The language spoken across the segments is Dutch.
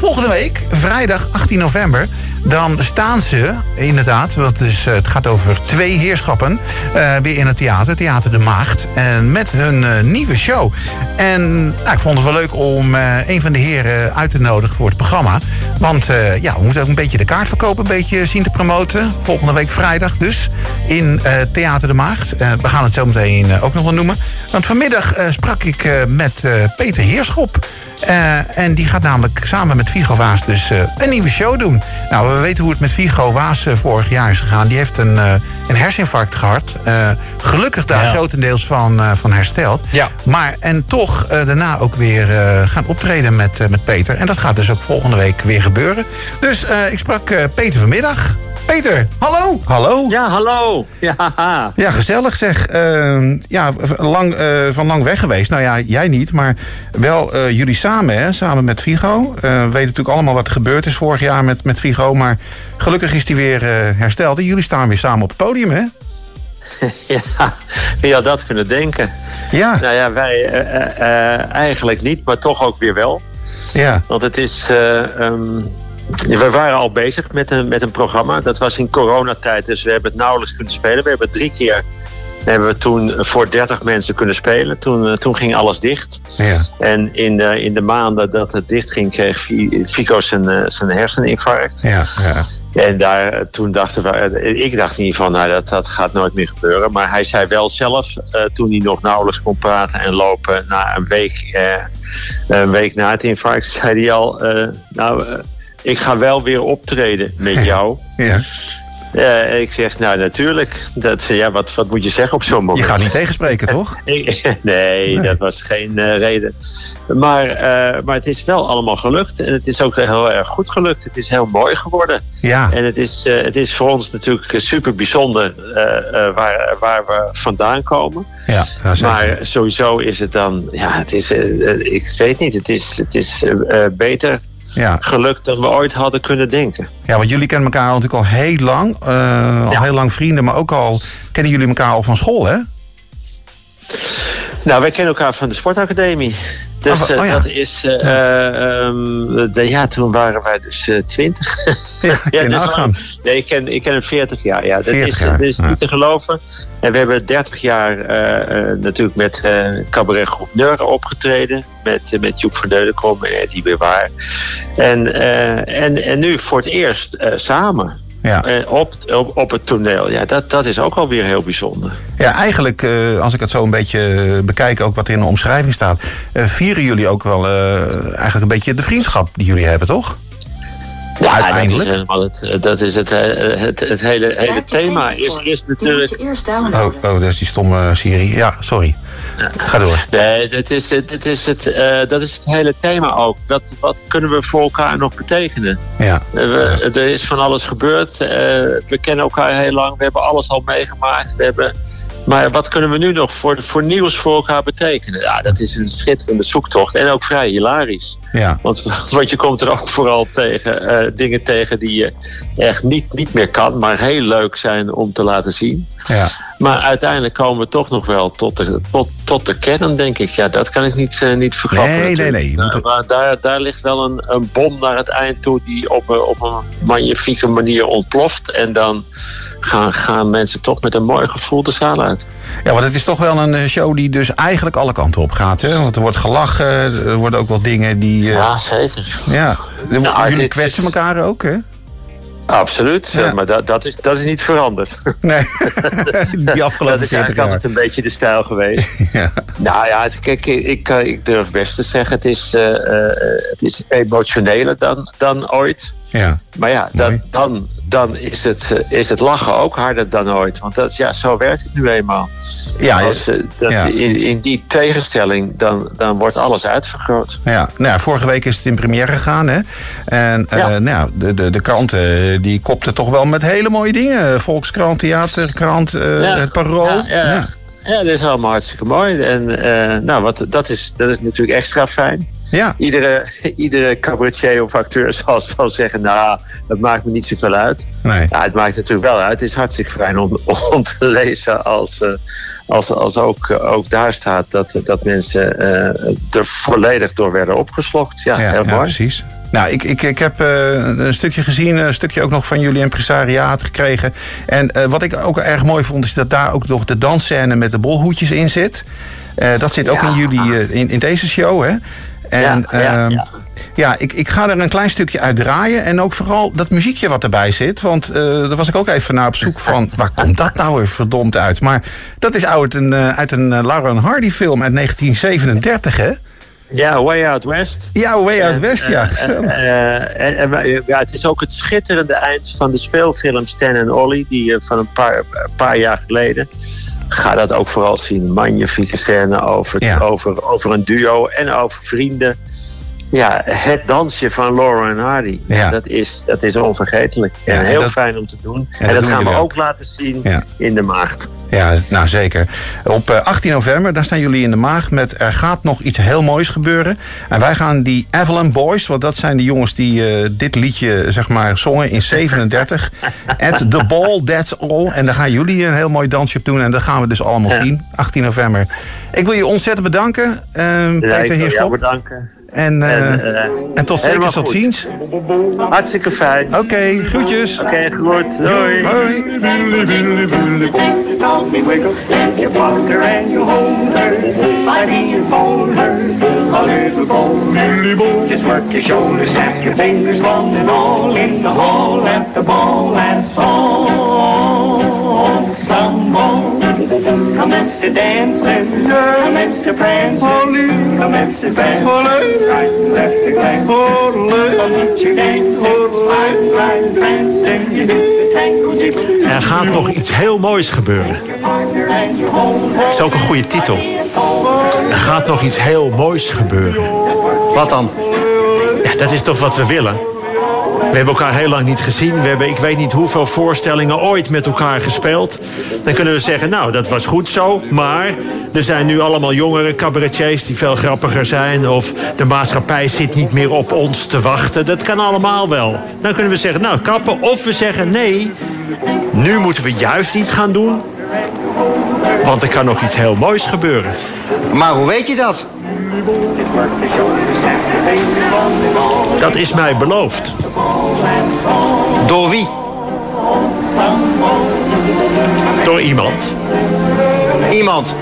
volgende week, vrijdag 18 november, dan staan ze inderdaad, want is, het gaat over twee heerschappen, uh, weer in het theater, Theater de Maagd. En met hun uh, nieuwe show. En nou, ik vond het wel leuk om uh, een van de heren uit te nodigen voor het programma. Want ja, we moeten ook een beetje de kaartverkoop een beetje zien te promoten. Volgende week vrijdag dus in Theater de Maagd. we gaan het zo meteen ook nog wel noemen. Want vanmiddag sprak ik met Peter Heerschop. Uh, en die gaat namelijk samen met Vigo Waas dus uh, een nieuwe show doen. Nou, we weten hoe het met Vigo Waas uh, vorig jaar is gegaan. Die heeft een, een herseninfarct gehad. gelukkig daar ja. grotendeels van, van hersteld. Ja. Maar en toch daarna ook weer gaan optreden met, met Peter. En dat gaat dus ook volgende week weer gebeuren. Dus ik sprak Peter vanmiddag. Peter, hallo. Hallo. Ja, hallo. Ja, ja gezellig zeg. Uh, ja, lang, uh, van lang weg geweest. Nou ja, jij niet, maar wel uh, jullie samen, hè? samen met Vigo. Uh, we weten natuurlijk allemaal wat er gebeurd is vorig jaar met, met Vigo. Maar gelukkig is die weer hersteld. En jullie staan weer samen op het podium, hè? ja, wie had dat kunnen denken? Ja. Nou ja, wij eigenlijk niet, maar toch ook weer wel. Ja. Want het is... Um, we waren al bezig met een, met een programma. Dat was in coronatijd, dus we hebben het nauwelijks kunnen spelen. We hebben drie keer hebben we toen voor 30 mensen kunnen spelen. Toen, uh, toen ging alles dicht. Ja. En in de, in de maanden dat het dicht ging, kreeg Fico zijn, uh, zijn herseninfarct. Ja, ja. En daar, toen dachten we, ik dacht in ieder geval, nou, dat, dat gaat nooit meer gebeuren. Maar hij zei wel zelf, uh, toen hij nog nauwelijks kon praten en lopen, na een week, een week na het infarct, zei hij al, nou ik ga wel weer optreden met jou. ja. Uh, ik zeg, nou natuurlijk. Dat, ja, wat, wat moet je zeggen op zo'n moment? Je gaat niet tegenspreken, toch? nee, nee, dat was geen uh, reden. Maar, uh, maar het is wel allemaal gelukt. En het is ook heel erg goed gelukt. Het is heel mooi geworden. Ja. En het is, het is voor ons natuurlijk super bijzonder waar, waar we vandaan komen. Ja, maar sowieso is het dan... Ja, het is, ik weet niet. Het is, het is beter ja. gelukt dan we ooit hadden kunnen denken. Ja, want jullie kennen elkaar natuurlijk al heel lang. Uh, al Ja. heel lang vrienden, maar ook al kennen jullie elkaar al van school, hè? Nou, wij kennen elkaar van de sportacademie. Dus Oh, eh, oh ja. dat is... eh, eh, ehm, de, ja, toen waren wij dus eh, twintig. Ja, is nagaan. lang. Nee, ik ken, ik ken hem 40 jaar. Ja, dat 40 is, jaar, dat is ja. niet te geloven. En we hebben 30 jaar eh, eh, natuurlijk met eh cabaretgroep Neur opgetreden. Met, eh, met Joep van Deudekom en Eddie Bewaar. En, eh, en, en nu voor het eerst eh, samen. Ja. eh, op, op, op het toneel. Ja, dat, dat is ook alweer heel bijzonder. ja, eigenlijk, eh, als ik het zo een beetje eh, bekijk, ook wat er in de omschrijving staat, vieren jullie ook wel eigenlijk een beetje de vriendschap die jullie hebben, toch? Ja, Uiteindelijk. Dat is, helemaal het, dat is het, eh, het, het hele, hele thema. Is, is natuurlijk. eerst Oh, oh, dat is die stomme Siri. Ja, sorry. Ga door. Nee, dat is, het- dit is het, eh, dat is het hele thema ook. Wat, wat kunnen we voor elkaar nog betekenen? Ja, Eh, we- er is van alles gebeurd. eh, we kennen elkaar heel lang. We hebben alles al meegemaakt. We hebben, maar wat kunnen we nu nog voor, voor nieuws voor elkaar betekenen? Ja, dat is een schitterende zoektocht. En ook vrij hilarisch. ja. Want, want je komt er ook vooral tegen eh, dingen tegen die je echt niet, niet meer kan, maar heel leuk zijn om te laten zien. ja. Maar uiteindelijk komen we toch nog wel tot de, tot, tot de kern, denk ik. Ja, dat kan ik niet, eh, niet verklappen. Nee, nee, nee. Moet maar daar, daar ligt wel een, een bom naar het eind toe die op, een- op een magnifieke manier ontploft. En dan gaan, gaan mensen toch met een mooi gevoel de zaal uit. Ja, want het is toch wel een eh, show die dus eigenlijk alle kanten op gaat. Hè? Want er wordt gelachen, er worden ook wel dingen die... eh, Ja, zeker. ja. Nou, jullie kwetsen is- elkaar ook, hè? Absoluut, Ja. maar dat, dat, is, dat is niet veranderd. Nee, die dat afgelopen is 40 eigenlijk jaar. altijd een beetje de stijl geweest. Ja. Nou ja, het, kijk, ik, eh, ik durf best te zeggen, het is, het is emotioneler dan, dan ooit. Ja. Maar ja, dat, dan, dan is, het, eh, is het lachen ook harder dan ooit. Want dat, ja, zo werkt het nu eenmaal. Ja, Als, eh, dat, ja. in, in die tegenstelling, dan, dan wordt alles uitvergroot. Ja, nou ja, vorige week is het in première gegaan, hè? En eh, Ja. nou ja, de, de, de kranten die kopten toch wel met hele mooie dingen. Volkskrant, Theaterkrant, Ja. het Parool. Ja, ja. Ja, dat is allemaal hartstikke mooi. En nou, wat, dat, is, dat is natuurlijk extra fijn. Ja. Iedere, iedere cabaretier of acteur zal, zal zeggen, nou, dat maakt me niet zoveel uit. Nee. Ja, het maakt natuurlijk wel uit. Het is hartstikke fijn om, om te lezen als, eh, als, als ook, eh, ook daar staat dat, dat mensen eh, er volledig door werden opgeslokt. Ja, Ja, heel ja, precies. Nou, ik, ik, ik heb uh, een stukje gezien, een stukje ook nog van jullie impresariaat gekregen. En uh, wat ik ook erg mooi vond, is dat daar ook nog de dansscène met de bolhoedjes in zit. Uh, dat zit ook ja. in jullie, in, in deze show, hè? En, ja, ja, ja. ja ik, ik ga er een klein stukje uit draaien. En ook vooral dat muziekje wat erbij zit. Want uh, daar was ik ook even naar op zoek van... waar komt dat nou weer verdomd uit? Maar dat is uit een, uh, uit een uh, Laura Hardy film uit 1937, hè? Ja, Way Out West. Ja, Way Out West, ja. En, en, ja. Het is ook het schitterende eind van de speelfilm Stan en Ollie... die van een paar, paar jaar geleden... Ga dat ook vooral zien. Magnifieke scène over, ja. over, over een duo en over vrienden. Ja, het dansje van Laura en Hardy. Ja. Dat, is, dat is onvergetelijk. Ja, en heel dat, fijn om te doen. en dat, dat gaan we ook, ook laten zien in de maagd. Ja, nou zeker. Op 18 november, daar staan jullie in de maag met Er gaat nog iets heel moois gebeuren. En wij gaan die Avalon Boys, want dat zijn de jongens die uh, dit liedje zeg maar zongen in 37. At the ball, that's all. En daar gaan jullie een heel mooi dansje op doen. En dat gaan we dus allemaal ja. zien, 18 november. Ik wil je ontzettend bedanken. Uh, ja, Peter ik wil jou bedanken. En, uh, en, uh, en tot zeker tot ziens. Hartstikke fijn. Oké, okay, groetjes. Oké, okay, goed. Doei. Hoi. Just work your shoulders, snap your fingers, one and all in the hall at the ball and. Commence to dancing, commence to prancing, commence to prancing, right and left to glancing. Commence your dancing, slide, glide, prancing, you do the tango jiggle. Er gaat nog iets heel moois gebeuren. Dat is ook een goede titel. Er gaat nog iets heel moois gebeuren. Wat dan? Ja, dat is toch wat we willen? We hebben elkaar heel lang niet gezien. We hebben ik weet niet hoeveel voorstellingen ooit met elkaar gespeeld. Dan kunnen we zeggen, nou, dat was goed zo. Maar er zijn nu allemaal jongere cabaretiers die veel grappiger zijn. Of de maatschappij zit niet meer op ons te wachten. Dat kan allemaal wel. Dan kunnen we zeggen, nou, kappen. Of we zeggen, nee, nu moeten we juist iets gaan doen. Want er kan nog iets heel moois gebeuren. Maar hoe weet je dat? Dat is mij beloofd. Door wie? Door iemand. Iemand?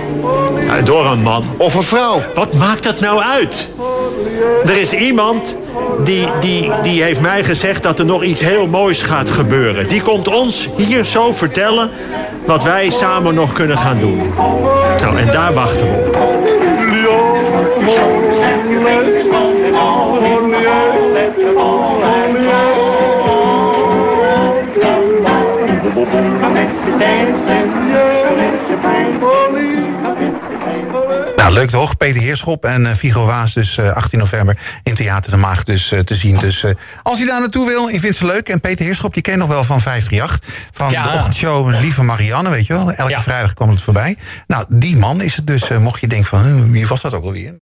Ja, door een man. Of een vrouw? Wat maakt dat nou uit? Er is iemand die, die, die heeft mij gezegd dat er nog iets heel moois gaat gebeuren. Die komt ons hier zo vertellen wat wij samen nog kunnen gaan doen. Nou, en daar wachten we op. Nou, leuk toch? Peter Heerschop en Vigo Waas dus uh, 18 november in Theater de Maag dus uh, te zien. Dus als je daar naartoe wil, je vindt ze leuk. En Peter Heerschop, je kent nog wel van 538. Van ja. de ochtendshow Lieve Marianne, weet je wel. Elke ja. vrijdag kwam het voorbij. Nou, die man is het dus, mocht je denken van, wie was dat ook alweer?